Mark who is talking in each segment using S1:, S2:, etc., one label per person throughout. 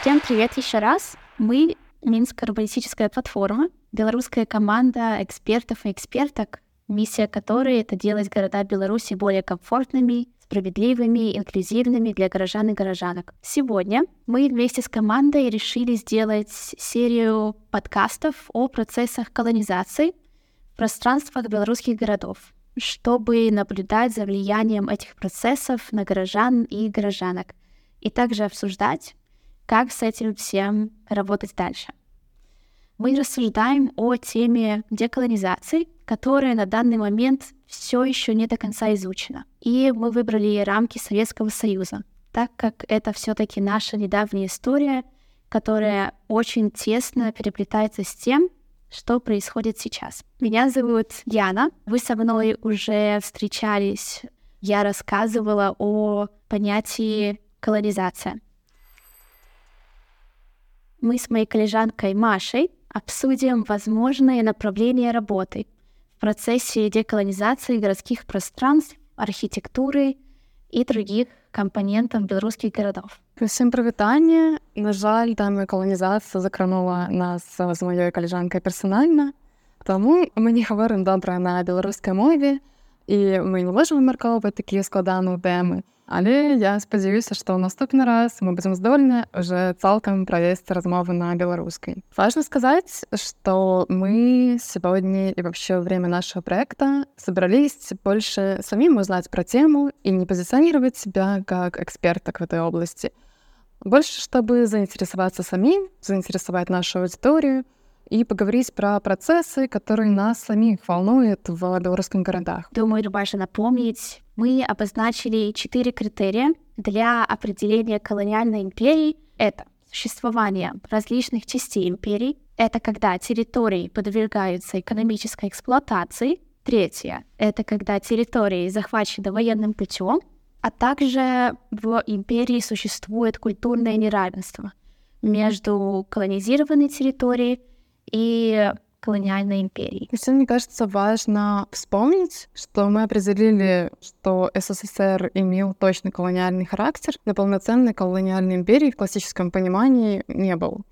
S1: Всем привет еще раз. Мы Минская урбанистическая платформа, белорусская команда экспертов и эксперток, миссия которой — это делать города Беларуси более комфортными, справедливыми, инклюзивными для горожан и горожанок. Сегодня мы вместе с командой решили сделать серию подкастов о процессах колонизации в пространствах белорусских городов, чтобы наблюдать за влиянием этих процессов на горожан и горожанок, и также обсуждать, как с этим всем работать дальше. Мы рассуждаем о теме деколонизации, которая на данный момент все еще не до конца изучена. И мы выбрали рамки Советского Союза, так как это все-таки наша недавняя история, которая очень тесно переплетается с тем, что происходит сейчас. Меня зовут Яна. Вы со мной уже встречались. Я рассказывала о понятии колонизация мы с моей коллежанкой Машей обсудим возможные направления работы в процессе деколонизации городских пространств, архитектуры и других компонентов белорусских городов.
S2: Всем прывітанне на жаль там каланізацыя закранула нас з маёй каліжанкай персанальна Таму мы не гаворым добра на беларускай мове і мы не можам вымяркоўваць такія складаныя тэмы Але я спадзяюся, што ў наступны раз мы будзем здольны уже цалкам правесці размовы на беларускай. Важно сказать, что мы сегодня и вообще время нашего проекта собрались больше самим узнать про тему и не позиционировать себя как эксперток в этой области. Больше, чтобы заинтересоваться самим, заинтересовать нашу аудиторию — и поговорить про процессы, которые нас самих волнуют в белорусских городах.
S1: Думаю, важно напомнить, мы обозначили четыре критерия для определения колониальной империи. Это существование различных частей империи, это когда территории подвергаются экономической эксплуатации, третье — это когда территории захвачены военным путем, а также в империи существует культурное неравенство между колонизированной территорией и колониальной империи.
S2: Еще мне кажется важно вспомнить, что мы определили, что СССР имел точно колониальный характер, но полноценной колониальной империи в классическом понимании не был.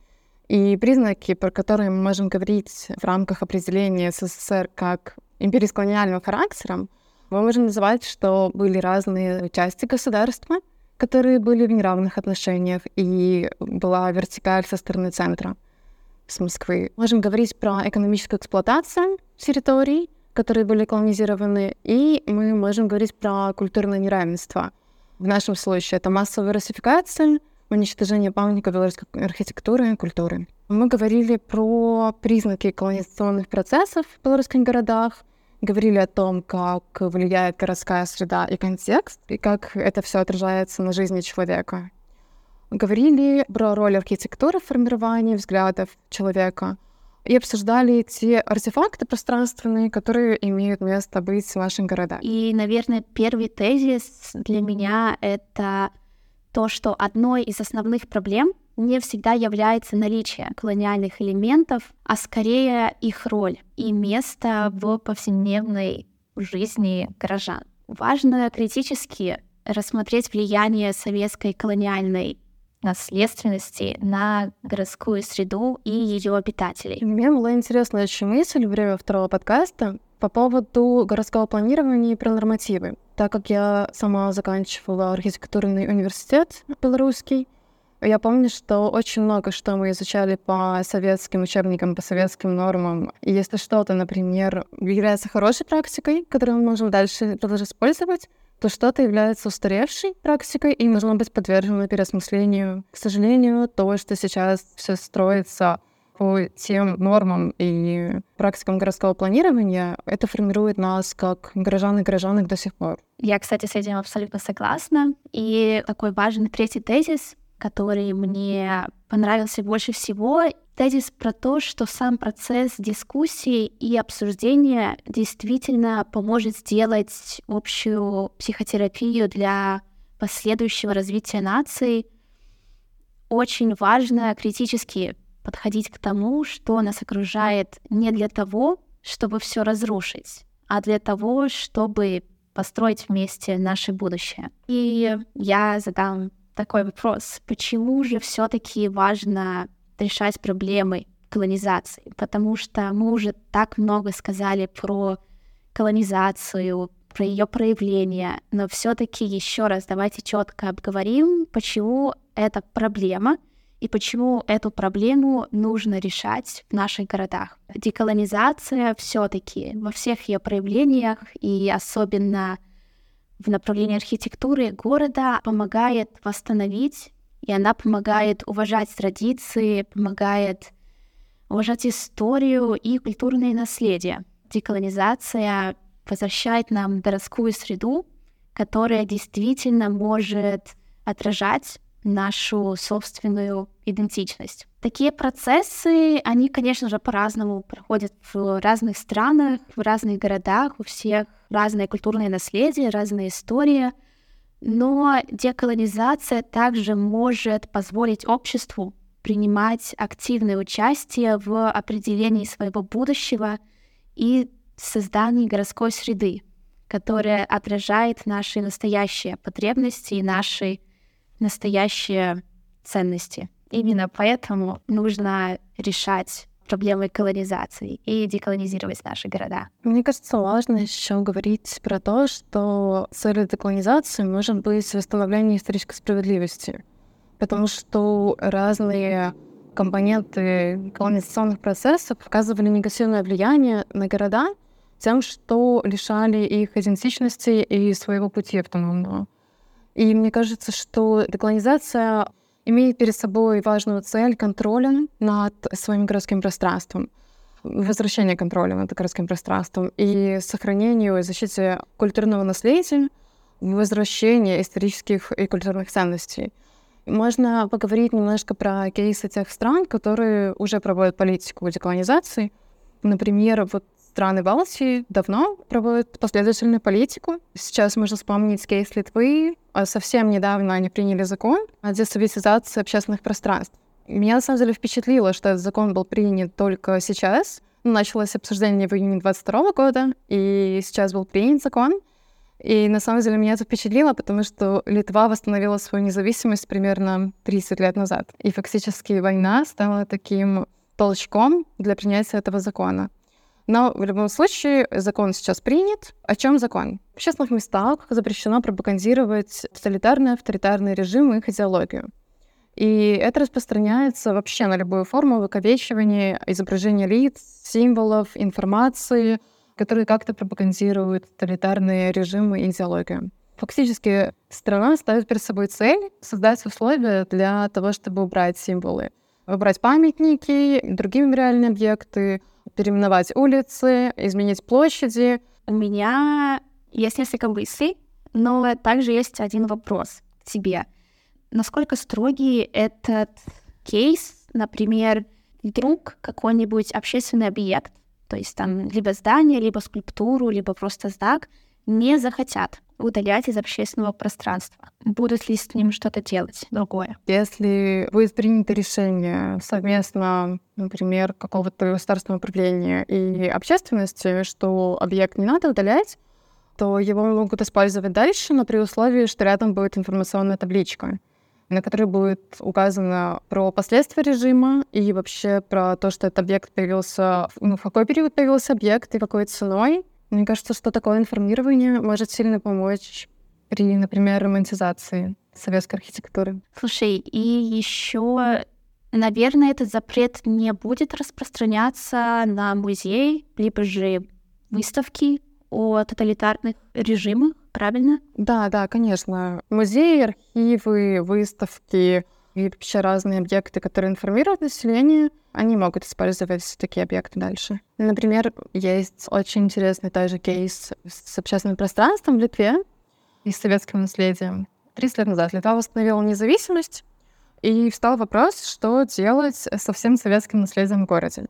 S2: И признаки, про которые мы можем говорить в рамках определения СССР как империи с колониальным характером, мы можем называть, что были разные части государства, которые были в неравных отношениях, и была вертикаль со стороны центра с Москвы. Можем говорить про экономическую эксплуатацию территорий, которые были колонизированы, и мы можем говорить про культурное неравенство. В нашем случае это массовая расификация, уничтожение памятников белорусской архитектуры и культуры. Мы говорили про признаки колонизационных процессов в белорусских городах, говорили о том, как влияет городская среда и контекст, и как это все отражается на жизни человека говорили про роль архитектуры в формировании взглядов человека и обсуждали те артефакты пространственные, которые имеют место быть в наших городах.
S1: И, наверное, первый тезис для меня — это то, что одной из основных проблем не всегда является наличие колониальных элементов, а скорее их роль и место в повседневной жизни горожан. Важно критически рассмотреть влияние советской колониальной наследственности на городскую среду и ее обитателей.
S2: Мне была интересная очень мысль во время второго подкаста по поводу городского планирования и про нормативы. Так как я сама заканчивала архитектурный университет белорусский, я помню, что очень много что мы изучали по советским учебникам, по советским нормам. И если что-то, например, является хорошей практикой, которую мы можем дальше продолжить использовать, то что-то является устаревшей практикой и должно быть подвержено переосмыслению. К сожалению, то, что сейчас все строится по тем нормам и практикам городского планирования, это формирует нас как горожан и горожанок до сих пор.
S1: Я, кстати, с этим абсолютно согласна. И такой важный третий тезис, который мне понравился больше всего, тезис про то, что сам процесс дискуссии и обсуждения действительно поможет сделать общую психотерапию для последующего развития нации. Очень важно критически подходить к тому, что нас окружает не для того, чтобы все разрушить, а для того, чтобы построить вместе наше будущее. И я задам такой вопрос. Почему же все таки важно решать проблемы колонизации? Потому что мы уже так много сказали про колонизацию, про ее проявление, но все-таки еще раз давайте четко обговорим, почему это проблема и почему эту проблему нужно решать в наших городах. Деколонизация все-таки во всех ее проявлениях и особенно в направлении архитектуры города помогает восстановить, и она помогает уважать традиции, помогает уважать историю и культурное наследие. Деколонизация возвращает нам городскую среду, которая действительно может отражать нашу собственную идентичность. Такие процессы, они, конечно же, по-разному проходят в разных странах, в разных городах, у всех разное культурное наследие, разная история, но деколонизация также может позволить обществу принимать активное участие в определении своего будущего и создании городской среды, которая отражает наши настоящие потребности и наши настоящие ценности. Именно поэтому нужно решать проблемы колонизации и деколонизировать наши города.
S2: Мне кажется, важно еще говорить про то, что целью деколонизации может быть восстановление исторической справедливости, потому что разные компоненты колонизационных процессов оказывали негативное влияние на города тем, что лишали их идентичности и своего пути автономного. И мне кажется, что деколонизация имеет перед собой важную цель контроля над своим городским пространством, возвращение контроля над городским пространством и сохранению и защите культурного наследия, возвращение исторических и культурных ценностей. Можно поговорить немножко про кейсы тех стран, которые уже проводят политику деколонизации. Например, вот страны Балтии давно проводят последовательную политику. Сейчас можно вспомнить кейс Литвы. А совсем недавно они приняли закон о десоветизации общественных пространств. Меня на самом деле впечатлило, что этот закон был принят только сейчас. Началось обсуждение в июне 22 года, и сейчас был принят закон. И на самом деле меня это впечатлило, потому что Литва восстановила свою независимость примерно 30 лет назад. И фактически война стала таким толчком для принятия этого закона. Но в любом случае закон сейчас принят. О чем закон? В общественных местах запрещено пропагандировать тоталитарные, авторитарные режимы и их идеологию. И это распространяется вообще на любую форму выковечивания, изображения лиц, символов, информации, которые как-то пропагандируют тоталитарные режимы и идеологию. Фактически страна ставит перед собой цель создать условия для того, чтобы убрать символы, убрать памятники, другие мемориальные объекты, переименовать улицы, изменить площади.
S1: У меня есть несколько мыслей, но также есть один вопрос к тебе. Насколько строгий этот кейс, например, вдруг какой-нибудь общественный объект, то есть там либо здание, либо скульптуру, либо просто знак, не захотят удалять из общественного пространства? Будут ли с ним что-то делать другое?
S2: Если будет принято решение совместно, например, какого-то государственного управления и общественности, что объект не надо удалять, то его могут использовать дальше, но при условии, что рядом будет информационная табличка, на которой будет указано про последствия режима и вообще про то, что этот объект появился, ну, в какой период появился объект и какой ценой, мне кажется, что такое информирование может сильно помочь при, например, романтизации советской архитектуры.
S1: Слушай, и еще, наверное, этот запрет не будет распространяться на музей, либо же выставки о тоталитарных режимах, правильно?
S2: Да, да, конечно. Музеи, архивы, выставки и вообще разные объекты, которые информируют население, они могут использовать такие объекты дальше. Например, есть очень интересный тоже кейс с общественным пространством в Литве и с советским наследием. 30 лет назад Литва восстановила независимость, и встал вопрос, что делать со всем советским наследием в городе.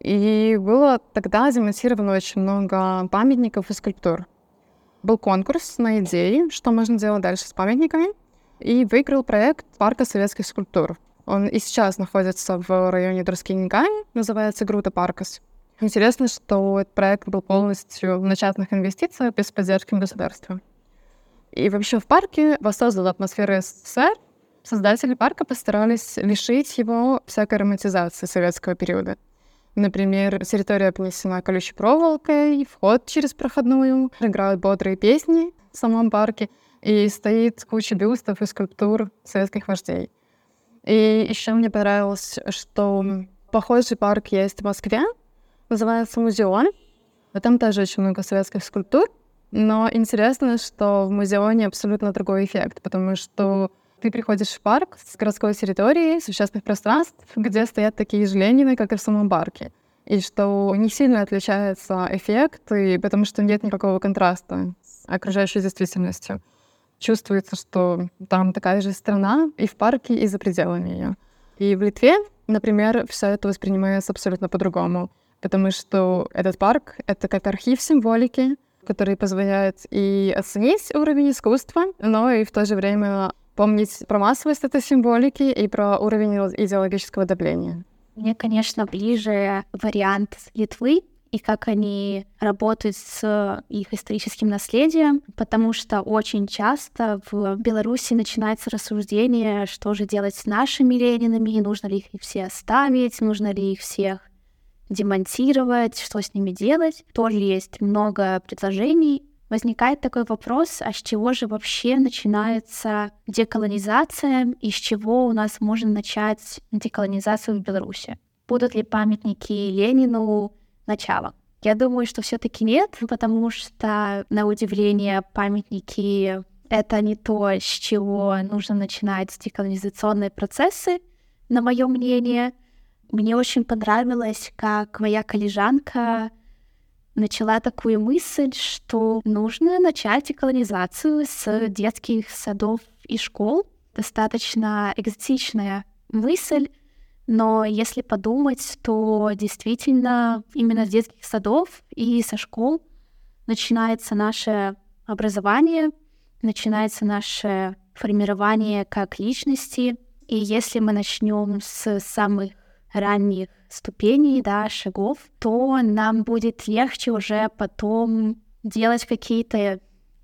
S2: И было тогда демонтировано очень много памятников и скульптур. Был конкурс на идеи, что можно делать дальше с памятниками — и выиграл проект парка советских скульптур. Он и сейчас находится в районе Дроскинигай, называется Грута Паркас. Интересно, что этот проект был полностью на частных инвестициях без поддержки государства. И вообще в парке воссоздала атмосферу СССР. Создатели парка постарались лишить его всякой романтизации советского периода. Например, территория обнесена колючей проволокой, вход через проходную, играют бодрые песни в самом парке, и стоит куча бюстов и скульптур советских вождей. И еще мне понравилось, что похожий парк есть в Москве, называется Музеон. Там тоже очень много советских скульптур, но интересно, что в музеоне абсолютно другой эффект, потому что ты приходишь в парк с городской территории, с общественных пространств, где стоят такие же Ленины, как и в самом парке. И что не сильно отличается эффект, и потому что нет никакого контраста с окружающей действительностью. Чувствуется, что там такая же страна и в парке, и за пределами ее. И в Литве, например, все это воспринимается абсолютно по-другому, потому что этот парк — это как архив символики, который позволяет и оценить уровень искусства, но и в то же время помнить про массовость этой символики и про уровень идеологического давления.
S1: Мне, конечно, ближе вариант Литвы и как они работают с их историческим наследием, потому что очень часто в Беларуси начинается рассуждение, что же делать с нашими Ленинами, нужно ли их все оставить, нужно ли их всех демонтировать, что с ними делать. Тоже есть много предложений. Возникает такой вопрос, а с чего же вообще начинается деколонизация и с чего у нас можно начать деколонизацию в Беларуси? Будут ли памятники Ленину началом? Я думаю, что все-таки нет, потому что, на удивление, памятники — это не то, с чего нужно начинать деколонизационные процессы, на мое мнение — мне очень понравилось, как моя коллежанка начала такую мысль, что нужно начать колонизацию с детских садов и школ. Достаточно экзотичная мысль, но если подумать, то действительно именно с детских садов и со школ начинается наше образование, начинается наше формирование как личности. И если мы начнем с самых ранних ступеней, да, шагов, то нам будет легче уже потом делать какие-то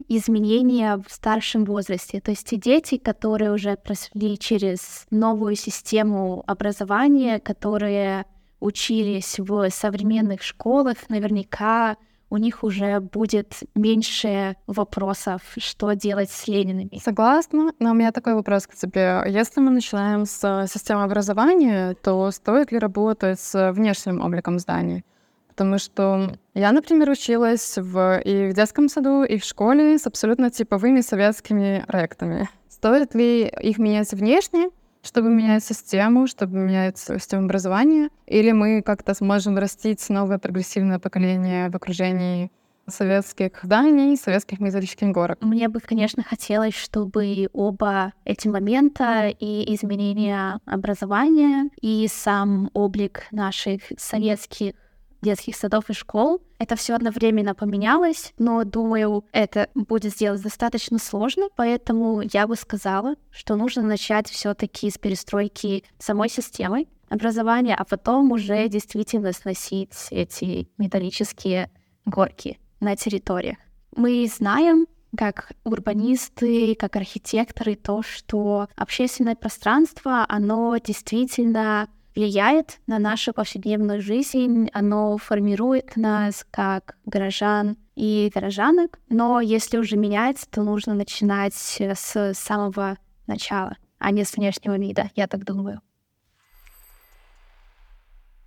S1: изменения в старшем возрасте. То есть те дети, которые уже прошли через новую систему образования, которые учились в современных школах, наверняка у них уже будет меньше вопросов, что делать с Ленинами.
S2: Согласна, но у меня такой вопрос к тебе. Если мы начинаем с системы образования, то стоит ли работать с внешним обликом зданий? Потому что я, например, училась в, и в детском саду, и в школе с абсолютно типовыми советскими проектами. Стоит ли их менять внешне, чтобы менять систему, чтобы менять систему образования, или мы как-то сможем растить новое прогрессивное поколение в окружении советских зданий, советских металлических горок.
S1: Мне бы, конечно, хотелось, чтобы оба эти момента и изменение образования, и сам облик наших советских детских садов и школ. Это все одновременно поменялось, но думаю, это будет сделать достаточно сложно, поэтому я бы сказала, что нужно начать все-таки с перестройки самой системы образования, а потом уже действительно сносить эти металлические горки на территориях. Мы знаем, как урбанисты, как архитекторы, то, что общественное пространство, оно действительно влияет на нашу повседневную жизнь, оно формирует нас как горожан и горожанок, но если уже меняется, то нужно начинать с самого начала, а не с внешнего вида, я так думаю.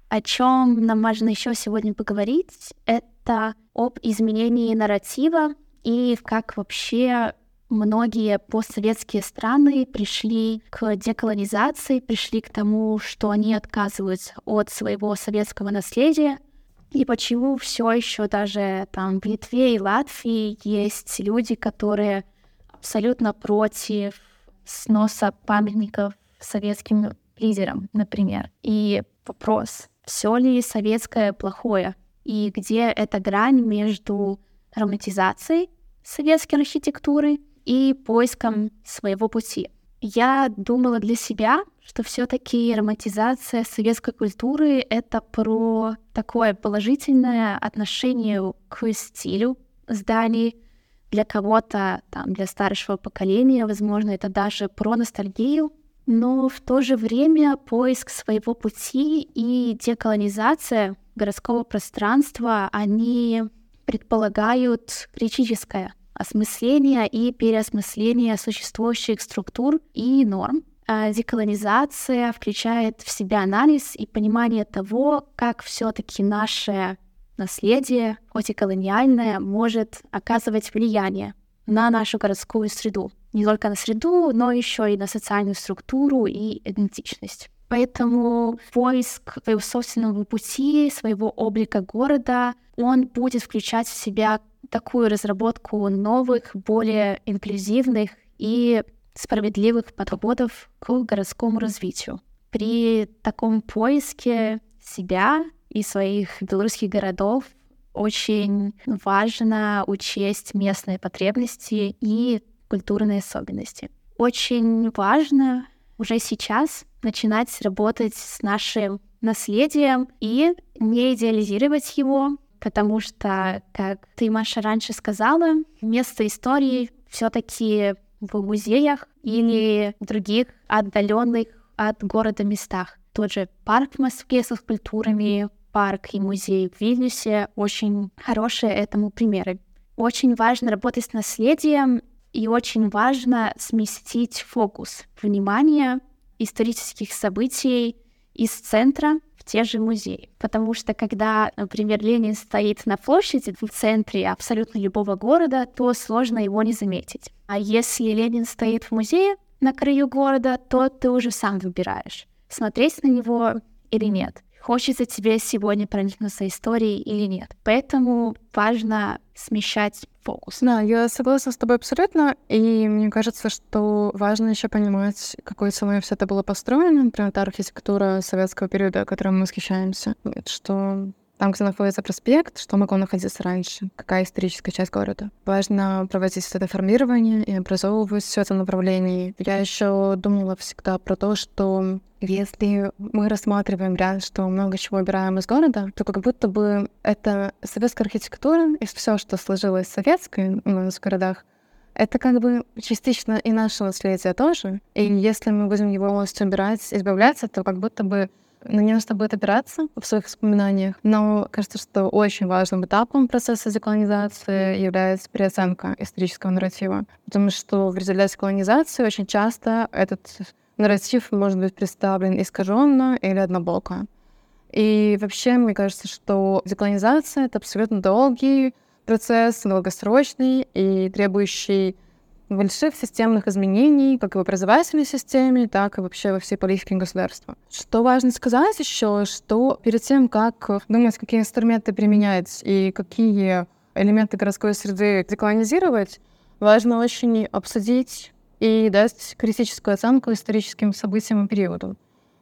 S1: О чем нам важно еще сегодня поговорить, это об изменении нарратива и как вообще многие постсоветские страны пришли к деколонизации, пришли к тому, что они отказываются от своего советского наследия, и почему все еще даже там в Литве и Латвии есть люди, которые абсолютно против сноса памятников советским лидерам, например. И вопрос, все ли советское плохое? И где эта грань между романтизацией советской архитектуры и поиском своего пути. Я думала для себя, что все-таки романтизация советской культуры — это про такое положительное отношение к стилю зданий, Для кого-то, там, для старшего поколения, возможно, это даже про ностальгию, но в то же время поиск своего пути и деколонизация городского пространства, они предполагают критическое осмысление и переосмысление существующих структур и норм. А деколонизация включает в себя анализ и понимание того, как все-таки наше наследие, хоть и колониальное, может оказывать влияние на нашу городскую среду. Не только на среду, но еще и на социальную структуру и идентичность. Поэтому поиск своего собственного пути, своего облика города, он будет включать в себя такую разработку новых, более инклюзивных и справедливых подходов к городскому развитию. При таком поиске себя и своих белорусских городов очень важно учесть местные потребности и культурные особенности. Очень важно уже сейчас начинать работать с нашим наследием и не идеализировать его, потому что, как ты, Маша, раньше сказала, место истории все-таки в музеях или других отдаленных от города местах. Тот же парк в Москве со скульптурами, парк и музей в Вильнюсе очень хорошие этому примеры. Очень важно работать с наследием и очень важно сместить фокус внимания исторических событий из центра те же музеи. Потому что когда, например, Ленин стоит на площади в центре абсолютно любого города, то сложно его не заметить. А если Ленин стоит в музее на краю города, то ты уже сам выбираешь, смотреть на него или нет хочется тебе сегодня проникнуться историей или нет. Поэтому важно смещать фокус.
S2: Да, я согласна с тобой абсолютно, и мне кажется, что важно еще понимать, какой ценой все это было построено, например, та архитектура советского периода, которой мы восхищаемся, что там, где находится проспект, что могло находиться раньше, какая историческая часть города. Важно проводить это формирование и образовывать все это направлении. Я еще думала всегда про то, что если мы рассматриваем реально, что много чего убираем из города, то как будто бы это советская архитектура и все, что сложилось советской у нас в городах, это как бы частично и наше наследие тоже. И если мы будем его полностью убирать, избавляться, то как будто бы на нее нужно будет опираться в своих воспоминаниях. Но кажется, что очень важным этапом процесса деколонизации является переоценка исторического нарратива. Потому что в результате колонизации очень часто этот нарратив может быть представлен искаженно или однобоко. И вообще, мне кажется, что деколонизация — это абсолютно долгий процесс, долгосрочный и требующий больших системных изменений, как в образовательной системе, так и вообще во всей политике государства. Что важно сказать еще, что перед тем, как думать, какие инструменты применять и какие элементы городской среды деколонизировать, важно очень обсудить и дать критическую оценку историческим событиям и периоду.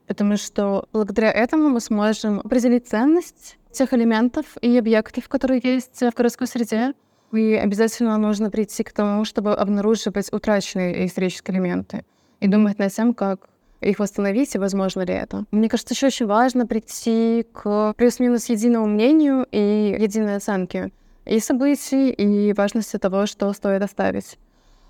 S2: Потому что благодаря этому мы сможем определить ценность тех элементов и объектов, которые есть в городской среде, и обязательно нужно прийти к тому, чтобы обнаруживать утраченные исторические элементы и думать над тем, как их восстановить и возможно ли это. Мне кажется, еще очень важно прийти к плюс-минус единому мнению и единой оценке и событий, и важности того, что стоит оставить.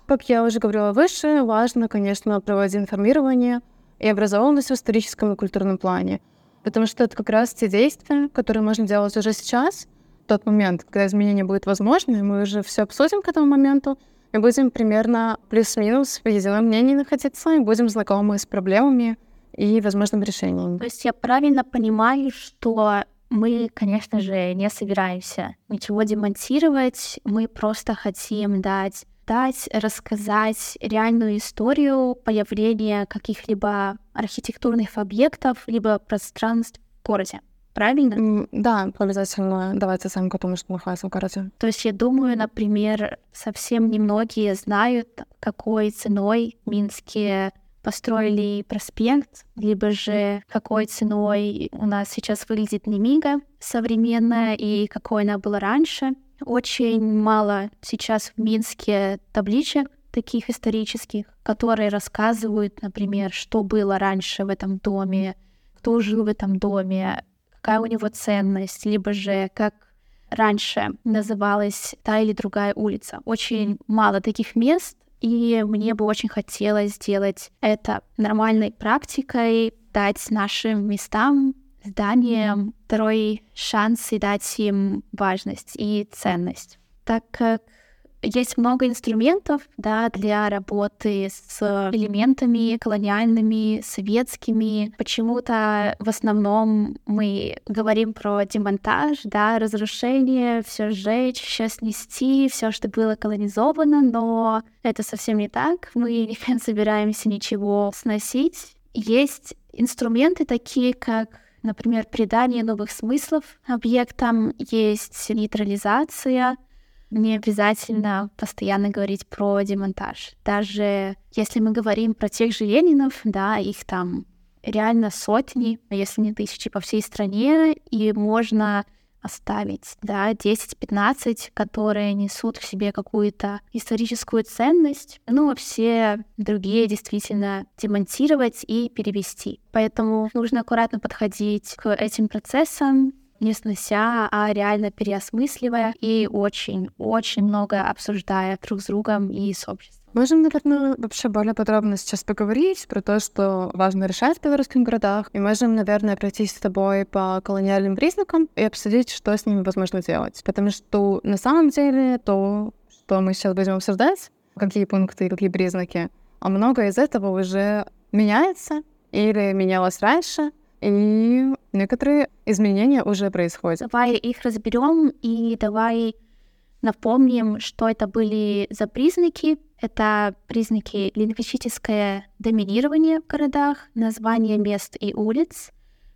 S2: Как я уже говорила выше, важно, конечно, проводить информирование и образованность в историческом и культурном плане, потому что это как раз те действия, которые можно делать уже сейчас — тот момент, когда изменение будет возможно, мы уже все обсудим к этому моменту, и будем примерно плюс-минус в едином мнении находиться, и будем знакомы с проблемами и возможным решением.
S1: То есть я правильно понимаю, что мы, конечно же, не собираемся ничего демонтировать, мы просто хотим дать дать, рассказать реальную историю появления каких-либо архитектурных объектов, либо пространств в городе. Правильно?
S2: Да, обязательно давать оценку тому, что находится в городе.
S1: То есть я думаю, например, совсем немногие знают, какой ценой Минске построили проспект, либо же какой ценой у нас сейчас выглядит Немига современная и какой она была раньше. Очень мало сейчас в Минске табличек таких исторических, которые рассказывают, например, что было раньше в этом доме, кто жил в этом доме, какая у него ценность, либо же как раньше называлась та или другая улица. Очень мало таких мест, и мне бы очень хотелось сделать это нормальной практикой, дать нашим местам, зданиям второй шанс и дать им важность и ценность. Так как есть много инструментов да, для работы с элементами колониальными, советскими. Почему-то в основном мы говорим про демонтаж, да, разрушение, все сжечь, все снести, все, что было колонизовано, но это совсем не так. Мы не собираемся ничего сносить. Есть инструменты такие, как например, придание новых смыслов объектам, есть нейтрализация, не обязательно постоянно говорить про демонтаж. Даже если мы говорим про тех же Ленинов, да, их там реально сотни, если не тысячи по всей стране, и можно оставить, да, 10-15, которые несут в себе какую-то историческую ценность, ну, а все другие действительно демонтировать и перевести. Поэтому нужно аккуратно подходить к этим процессам, не снося, а реально переосмысливая и очень-очень много обсуждая друг с другом и с обществом.
S2: Можем, наверное, вообще более подробно сейчас поговорить про то, что важно решать в белорусских городах, и можем, наверное, пройтись с тобой по колониальным признакам и обсудить, что с ними возможно делать. Потому что на самом деле то, что мы сейчас будем обсуждать, какие пункты и какие признаки, а много из этого уже меняется или менялось раньше, и некоторые изменения уже происходят.
S1: Давай их разберем и давай напомним, что это были за признаки. Это признаки лингвистическое доминирование в городах, название мест и улиц,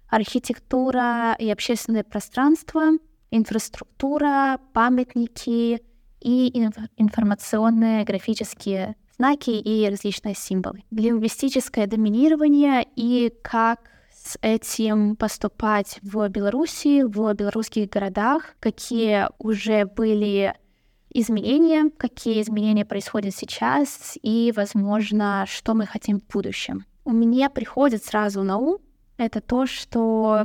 S1: архитектура и общественное пространство, инфраструктура, памятники и информационные графические знаки и различные символы. Лингвистическое доминирование и как с этим поступать в Беларуси, в белорусских городах, какие уже были изменения, какие изменения происходят сейчас и, возможно, что мы хотим в будущем. У меня приходит сразу на ум это то, что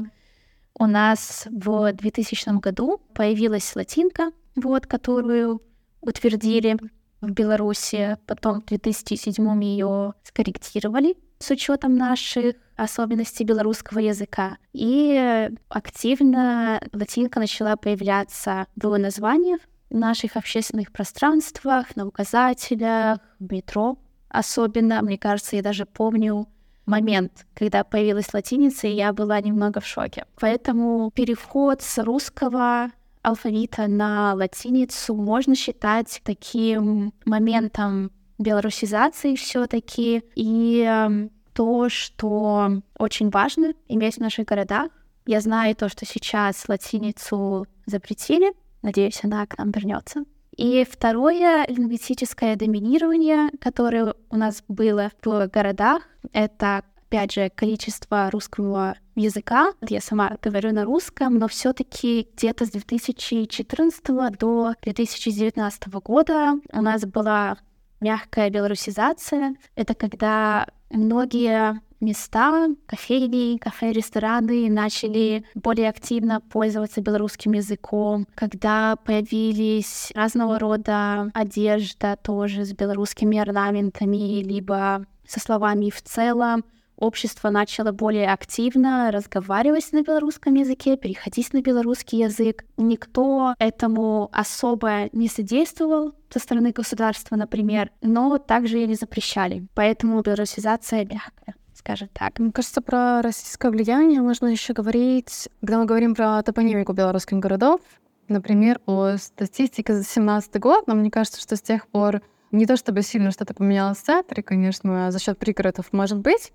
S1: у нас в 2000 году появилась латинка, вот, которую утвердили в Беларуси, потом в 2007 ее скорректировали с учетом наших особенностей белорусского языка. И активно латинка начала появляться в названиях наших общественных пространствах, на указателях, в метро. Особенно, мне кажется, я даже помню момент, когда появилась латиница, и я была немного в шоке. Поэтому переход с русского алфавита на латиницу можно считать таким моментом белорусизации все-таки. И э, то, что очень важно иметь в наших городах. Я знаю то, что сейчас латиницу запретили. Надеюсь, она к нам вернется. И второе лингвистическое доминирование, которое у нас было в городах, это опять же, количество русского языка. Я сама говорю на русском, но все-таки где-то с 2014 до 2019 года у нас была мягкая белорусизация. Это когда многие места, кофейни, кафе-рестораны начали более активно пользоваться белорусским языком, когда появились разного рода одежда тоже с белорусскими орнаментами, либо со словами в целом, общество начало более активно разговаривать на белорусском языке, переходить на белорусский язык. Никто этому особо не содействовал со стороны государства, например, но также и не запрещали. Поэтому белорусизация мягкая скажем так.
S2: Мне кажется, про российское влияние можно еще говорить, когда мы говорим про топонимику белорусских городов. Например, по статистике за 2017 год, но мне кажется, что с тех пор не то чтобы сильно что-то поменялось в центре, конечно, за счет пригородов может быть,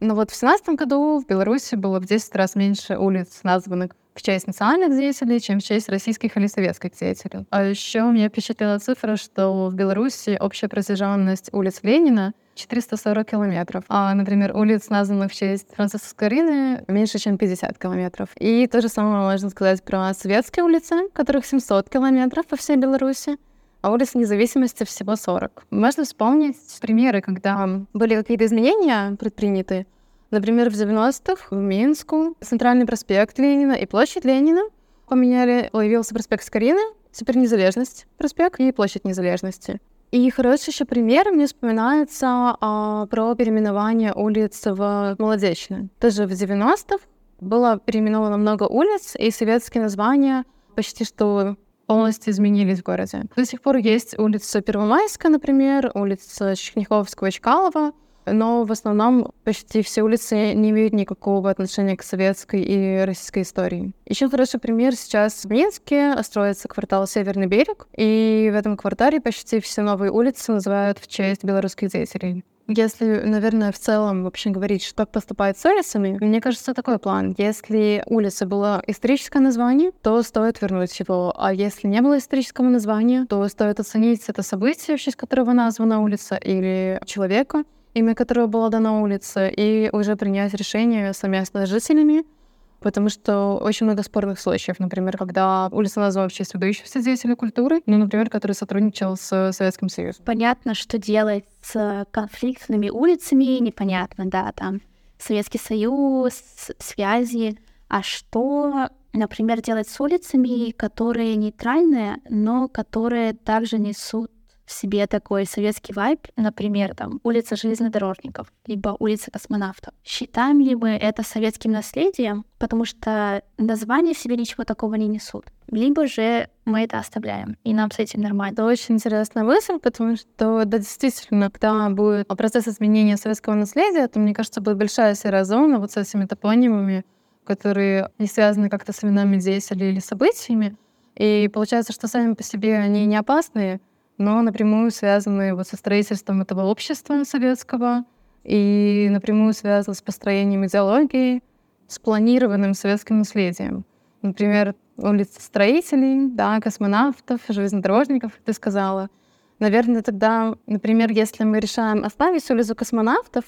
S2: но вот в 2017 году в Беларуси было в 10 раз меньше улиц, названных в честь национальных деятелей, чем в честь российских или советских деятелей. А еще меня впечатлила цифра, что в Беларуси общая протяженность улиц Ленина 440 километров. А, например, улиц, названных в честь Франциска Скорины, меньше, чем 50 километров. И то же самое можно сказать про советские улицы, которых 700 километров по всей Беларуси а улиц независимости всего 40. Можно вспомнить примеры, когда были какие-то изменения предприняты. Например, в 90-х в Минску Центральный проспект Ленина и площадь Ленина поменяли. Появился проспект Скорины, теперь Незалежность проспект и площадь Незалежности. И хороший еще пример мне вспоминается а, про переименование улиц в Молодечной. Тоже в 90-х было переименовано много улиц, и советские названия почти что полностью изменились в городе. До сих пор есть улица Первомайская, например, улица Чехняковского, Чкалова, но в основном почти все улицы не имеют никакого отношения к советской и российской истории. Еще хороший пример сейчас в Минске строится квартал Северный берег, и в этом квартале почти все новые улицы называют в честь белорусских деятелей. Если, наверное, в целом вообще говорить, что поступает с улицами, мне кажется, такой план. Если улица была историческое название, то стоит вернуть его. А если не было исторического названия, то стоит оценить это событие, в честь которого названа улица, или человека, имя которого было дано улице, и уже принять решение совместно с жителями, потому что очень много спорных случаев. Например, когда улица названа в честь выдающихся деятелей культуры, ну, например, который сотрудничал с Советским Союзом.
S1: Понятно, что делать с конфликтными улицами, непонятно, да, там Советский Союз, связи, а что, например, делать с улицами, которые нейтральные, но которые также несут в себе такой советский вайб, например, там, улица железнодорожников, либо улица космонавтов. Считаем ли мы это советским наследием, потому что названия в себе ничего такого не несут? Либо же мы это оставляем, и нам с этим нормально.
S2: Это очень интересная мысль, потому что, да, действительно, когда будет процесс изменения советского наследия, то, мне кажется, будет большая серая зона вот с этими топонимами, которые не связаны как-то с именами деятелей или событиями. И получается, что сами по себе они не опасные, но напрямую связаны вот со строительством этого общества советского и напрямую связаны с построением идеологии, с планированным советским наследием. Например, улица строителей, да, космонавтов, железнодорожников, ты сказала. Наверное, тогда, например, если мы решаем оставить улицу космонавтов,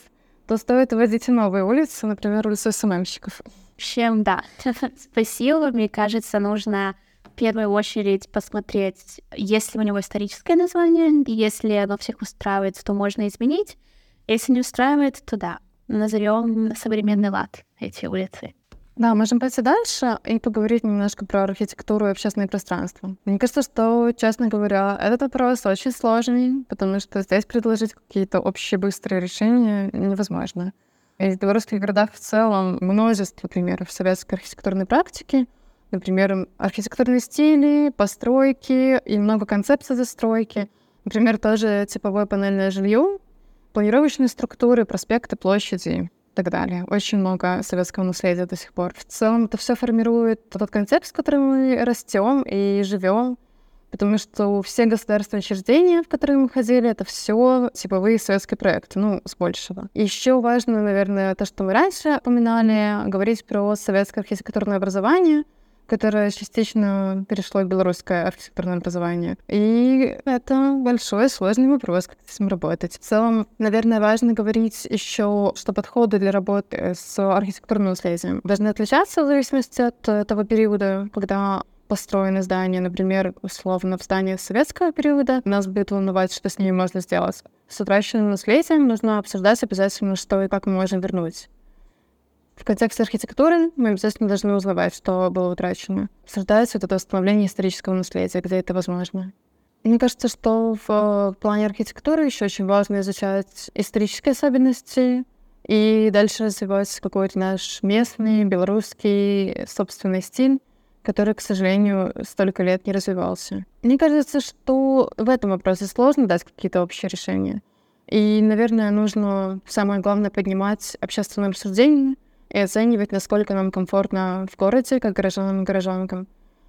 S2: то стоит вводить новые улицы, например, улицу СММщиков.
S1: В общем, да. Спасибо. Мне кажется, нужно первую очередь посмотреть, есть ли у него историческое название, если оно всех устраивает, то можно изменить. Если не устраивает, то да, назовем современный лад эти улицы.
S2: Да, можем пойти дальше и поговорить немножко про архитектуру и общественное пространство. Мне кажется, что, честно говоря, этот вопрос очень сложный, потому что здесь предложить какие-то общие быстрые решения невозможно. И в белорусских городах в целом множество примеров советской архитектурной практики, Например, архитектурные стили, постройки и много концепций застройки. Например, тоже типовое панельное жилье, планировочные структуры, проспекты, площади и так далее. Очень много советского наследия до сих пор. В целом это все формирует тот концепт, с которым мы растем и живем, потому что все государственные учреждения, в которые мы ходили, это все типовые советские проекты, ну, с большего. Еще важно, наверное, то, что мы раньше упоминали, говорить про советское архитектурное образование — которое частично перешло в белорусское архитектурное образование. И это большой, сложный вопрос, как с этим работать. В целом, наверное, важно говорить еще, что подходы для работы с архитектурным наследием должны отличаться в зависимости от того периода, когда построены здания, например, условно в здании советского периода, нас будет волновать, что с ними можно сделать. С утраченным наследием нужно обсуждать обязательно, что и как мы можем вернуть. В контексте архитектуры мы обязательно должны узнавать, что было утрачено. Обсуждается вот это восстановление исторического наследия, где это возможно. Мне кажется, что в плане архитектуры еще очень важно изучать исторические особенности и дальше развивать какой-то наш местный, белорусский собственный стиль, который, к сожалению, столько лет не развивался. Мне кажется, что в этом вопросе сложно дать какие-то общие решения. И, наверное, нужно самое главное поднимать общественное обсуждение — и оценивать, насколько нам комфортно в городе, как горожанам и горожанкам.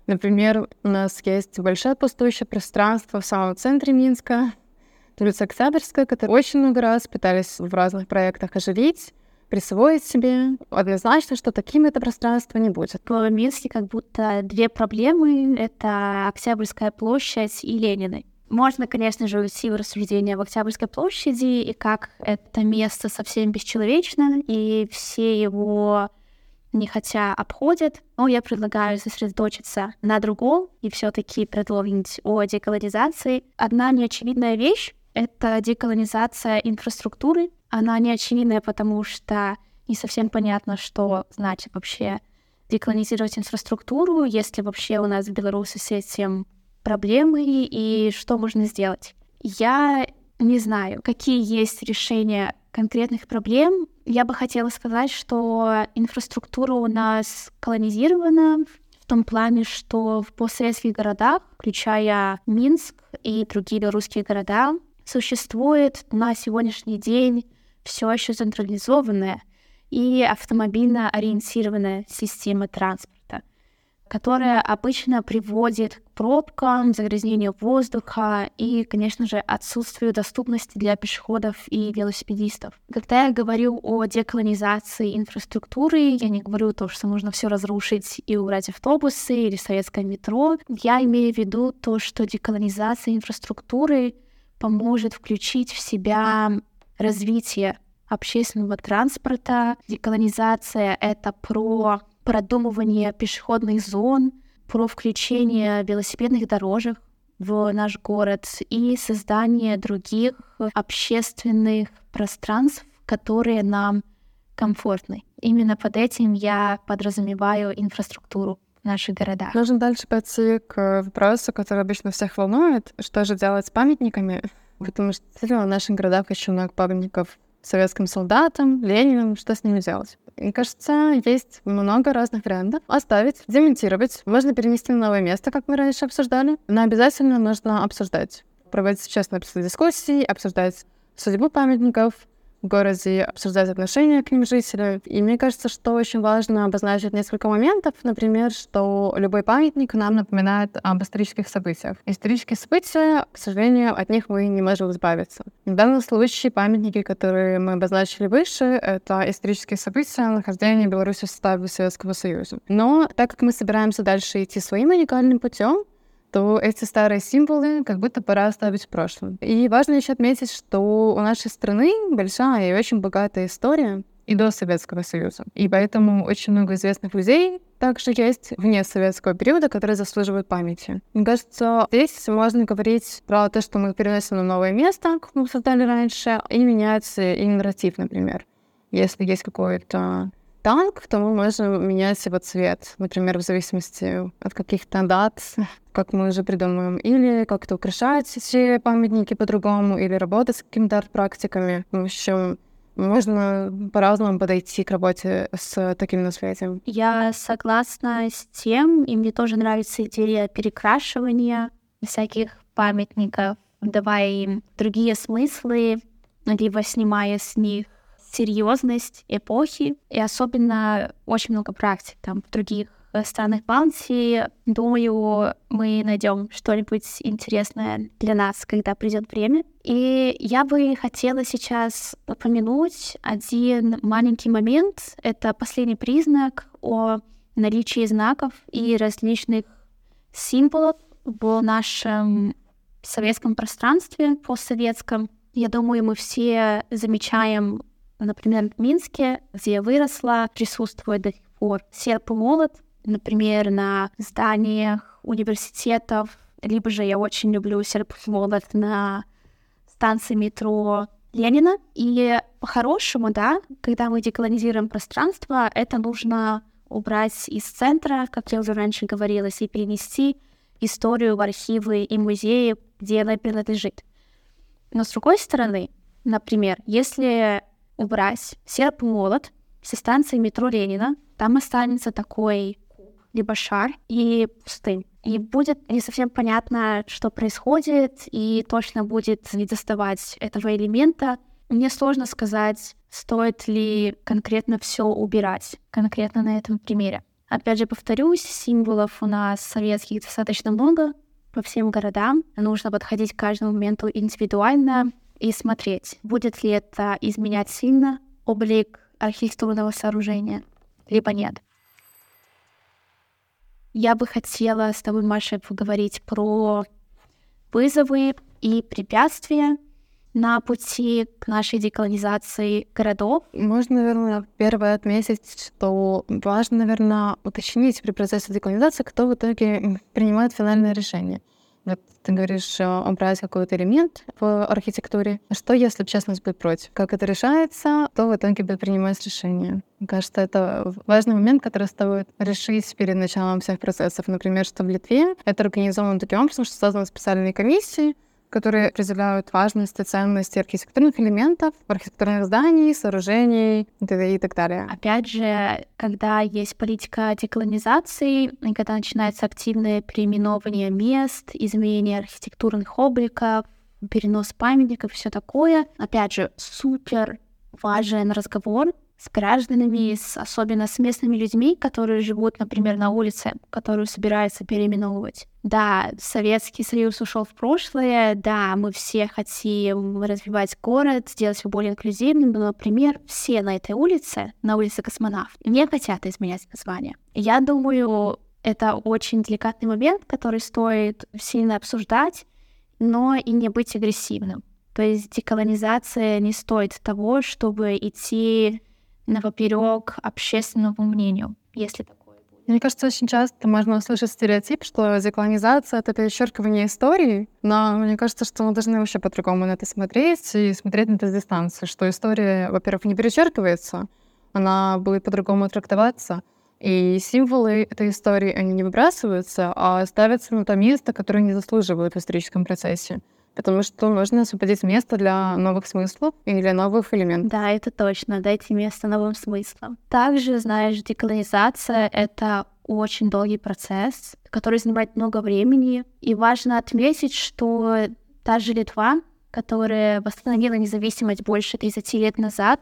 S2: Например, у нас есть большое пустующее пространство в самом центре Минска, улица Октябрьская, которую очень много раз пытались в разных проектах оживить, присвоить себе. Однозначно, что таким это пространство не будет.
S1: В Минске как будто две проблемы — это Октябрьская площадь и Ленина. Можно, конечно же, уйти в рассуждение в Октябрьской площади и как это место совсем бесчеловечно, и все его не хотя обходят, но я предлагаю сосредоточиться на другом и все-таки предложить о деколонизации. Одна неочевидная вещь — это деколонизация инфраструктуры. Она неочевидная, потому что не совсем понятно, что значит вообще деколонизировать инфраструктуру, если вообще у нас в Беларуси с этим проблемы и что можно сделать. Я не знаю, какие есть решения конкретных проблем. Я бы хотела сказать, что инфраструктура у нас колонизирована в том плане, что в постсоветских городах, включая Минск и другие белорусские города, существует на сегодняшний день все еще централизованная и автомобильно ориентированная система транспорта, которая обычно приводит к пробкам, загрязнению воздуха и, конечно же, отсутствию доступности для пешеходов и велосипедистов. Когда я говорю о деколонизации инфраструктуры, я не говорю то, что нужно все разрушить и убрать автобусы или советское метро. Я имею в виду то, что деколонизация инфраструктуры поможет включить в себя развитие общественного транспорта. Деколонизация — это про продумывание пешеходных зон, про включение велосипедных дорожек в наш город и создание других общественных пространств, которые нам комфортны. Именно под этим я подразумеваю инфраструктуру в наших городах.
S2: Нужно дальше пойти к вопросу, который обычно всех волнует. Что же делать с памятниками? Потому что в наших городах еще много памятников советским солдатам, Ленинам, что с ними делать. Мне кажется, есть много разных вариантов. Оставить, демонтировать, можно перенести на новое место, как мы раньше обсуждали, но обязательно нужно обсуждать. Проводить честные дискуссии, обсуждать судьбу памятников, городе обсуждать отношения к ним жителей. И мне кажется, что очень важно обозначить несколько моментов. Например, что любой памятник нам напоминает об исторических событиях. Исторические события, к сожалению, от них мы не можем избавиться. В данном случае памятники, которые мы обозначили выше, это исторические события нахождения Беларуси в составе Советского Союза. Но так как мы собираемся дальше идти своим уникальным путем, то эти старые символы как будто пора оставить в прошлом. И важно еще отметить, что у нашей страны большая и очень богатая история и до Советского Союза. И поэтому очень много известных людей также есть вне советского периода, которые заслуживают памяти. Мне кажется, здесь можно говорить про то, что мы переносим на новое место, как мы обсуждали раньше, и меняется и нарратив, например. Если есть какой-то танк, то мы можем менять его цвет, например, в зависимости от каких-то дат, как мы уже придумаем, или как-то украшать эти памятники по-другому, или работать с какими-то арт-практиками. В общем, можно по-разному подойти к работе с таким наследием.
S1: Я согласна с тем, и мне тоже нравится идея перекрашивания всяких памятников, давая им другие смыслы, либо снимая с них серьезность эпохи, и особенно очень много практик там в других э, странах Балтии. Думаю, мы найдем что-нибудь интересное для нас, когда придет время. И я бы хотела сейчас упомянуть один маленький момент. Это последний признак о наличии знаков и различных символов в нашем советском пространстве, постсоветском. Я думаю, мы все замечаем Например, в Минске, где я выросла, присутствует до сих пор серп и молот, например, на зданиях университетов, либо же я очень люблю серп и молот на станции метро Ленина. И по-хорошему, да, когда мы деколонизируем пространство, это нужно убрать из центра, как я уже раньше говорила, и перенести историю в архивы и музеи, где она принадлежит. Но с другой стороны, например, если убрать серп молот со станции метро Ленина. Там останется такой либо шар и пустынь. И будет не совсем понятно, что происходит, и точно будет не доставать этого элемента. Мне сложно сказать, стоит ли конкретно все убирать, конкретно на этом примере. Опять же, повторюсь, символов у нас советских достаточно много по всем городам. Нужно подходить к каждому моменту индивидуально, и смотреть, будет ли это изменять сильно облик архитектурного сооружения, либо нет. Я бы хотела с тобой, Маша, поговорить про вызовы и препятствия на пути к нашей деколонизации городов.
S2: Можно, наверное, первое отметить, что важно, наверное, уточнить при процессе деколонизации, кто в итоге принимает финальное решение. Вот ты говоришь, убрать какой-то элемент в архитектуре. Что, если общественность будет против? Как это решается, то в итоге будет принимать решение. Мне кажется, это важный момент, который стоит решить перед началом всех процессов. Например, что в Литве это организовано таким образом, что созданы специальные комиссии, которые определяют важность и ценность архитектурных элементов, архитектурных зданий, сооружений и так далее.
S1: Опять же, когда есть политика деколонизации, и когда начинается активное переименование мест, изменение архитектурных обликов, перенос памятников, все такое, опять же, супер важен разговор с гражданами, с, особенно с местными людьми, которые живут, например, на улице, которую собираются переименовывать. Да, Советский Союз ушел в прошлое, да, мы все хотим развивать город, сделать его более инклюзивным, но, например, все на этой улице, на улице Космонавт, не хотят изменять название. Я думаю, это очень деликатный момент, который стоит сильно обсуждать, но и не быть агрессивным. То есть деколонизация не стоит того, чтобы идти на поперек общественному мнению, если такое будет.
S2: Мне кажется, очень часто можно услышать стереотип, что деколонизация — это перечеркивание истории, но мне кажется, что мы должны вообще по-другому на это смотреть и смотреть на это с дистанции, что история, во-первых, не перечеркивается, она будет по-другому трактоваться, и символы этой истории, они не выбрасываются, а ставятся на то место, которое не заслуживают в историческом процессе потому что нужно освободить место для новых смыслов и для новых элементов.
S1: Да, это точно, дайте место новым смыслам. Также, знаешь, деколонизация — это очень долгий процесс, который занимает много времени. И важно отметить, что та же Литва, которая восстановила независимость больше 30 лет назад,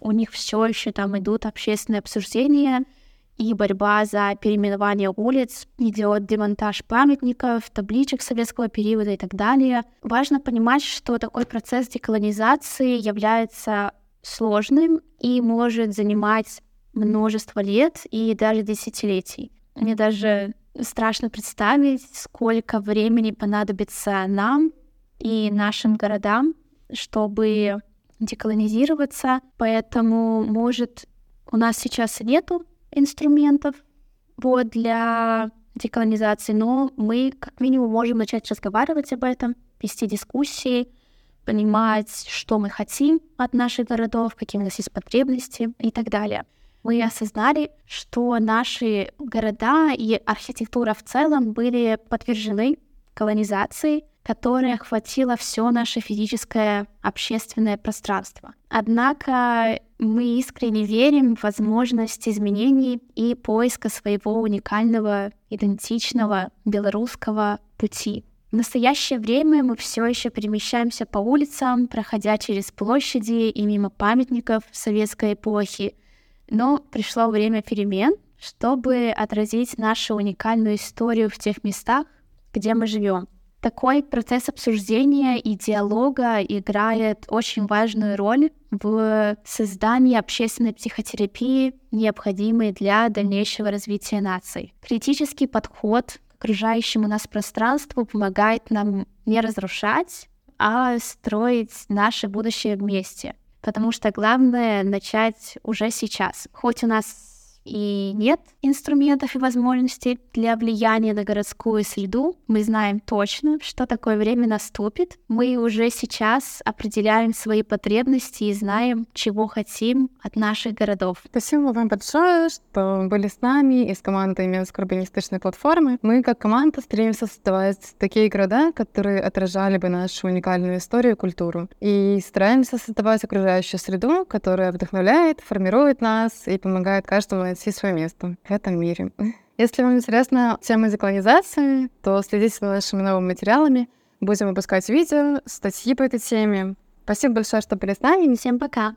S1: у них все еще там идут общественные обсуждения, и борьба за переименование улиц, идет демонтаж памятников, табличек советского периода и так далее. Важно понимать, что такой процесс деколонизации является сложным и может занимать множество лет и даже десятилетий. Мне даже страшно представить, сколько времени понадобится нам и нашим городам, чтобы деколонизироваться. Поэтому, может, у нас сейчас нету инструментов вот, для деколонизации, но мы как минимум можем начать разговаривать об этом, вести дискуссии, понимать, что мы хотим от наших городов, какие у нас есть потребности и так далее. Мы осознали, что наши города и архитектура в целом были подвержены колонизации, которая охватила все наше физическое общественное пространство. Однако мы искренне верим в возможность изменений и поиска своего уникального, идентичного белорусского пути. В настоящее время мы все еще перемещаемся по улицам, проходя через площади и мимо памятников советской эпохи. Но пришло время перемен, чтобы отразить нашу уникальную историю в тех местах, где мы живем. Такой процесс обсуждения и диалога играет очень важную роль в создании общественной психотерапии, необходимой для дальнейшего развития наций. Критический подход к окружающему нас пространству помогает нам не разрушать, а строить наше будущее вместе. Потому что главное начать уже сейчас. Хоть у нас и нет инструментов и возможностей для влияния на городскую среду, мы знаем точно, что такое время наступит. Мы уже сейчас определяем свои потребности и знаем, чего хотим от наших городов.
S2: Спасибо вам большое, что были с нами и с командой Минской платформы. Мы как команда стремимся создавать такие города, которые отражали бы нашу уникальную историю и культуру. И стараемся создавать окружающую среду, которая вдохновляет, формирует нас и помогает каждому найти свое место в этом мире. Если вам интересна тема деколонизации, то следите за нашими новыми материалами. Будем выпускать видео, статьи по этой теме. Спасибо большое, что были с нами.
S1: Всем пока.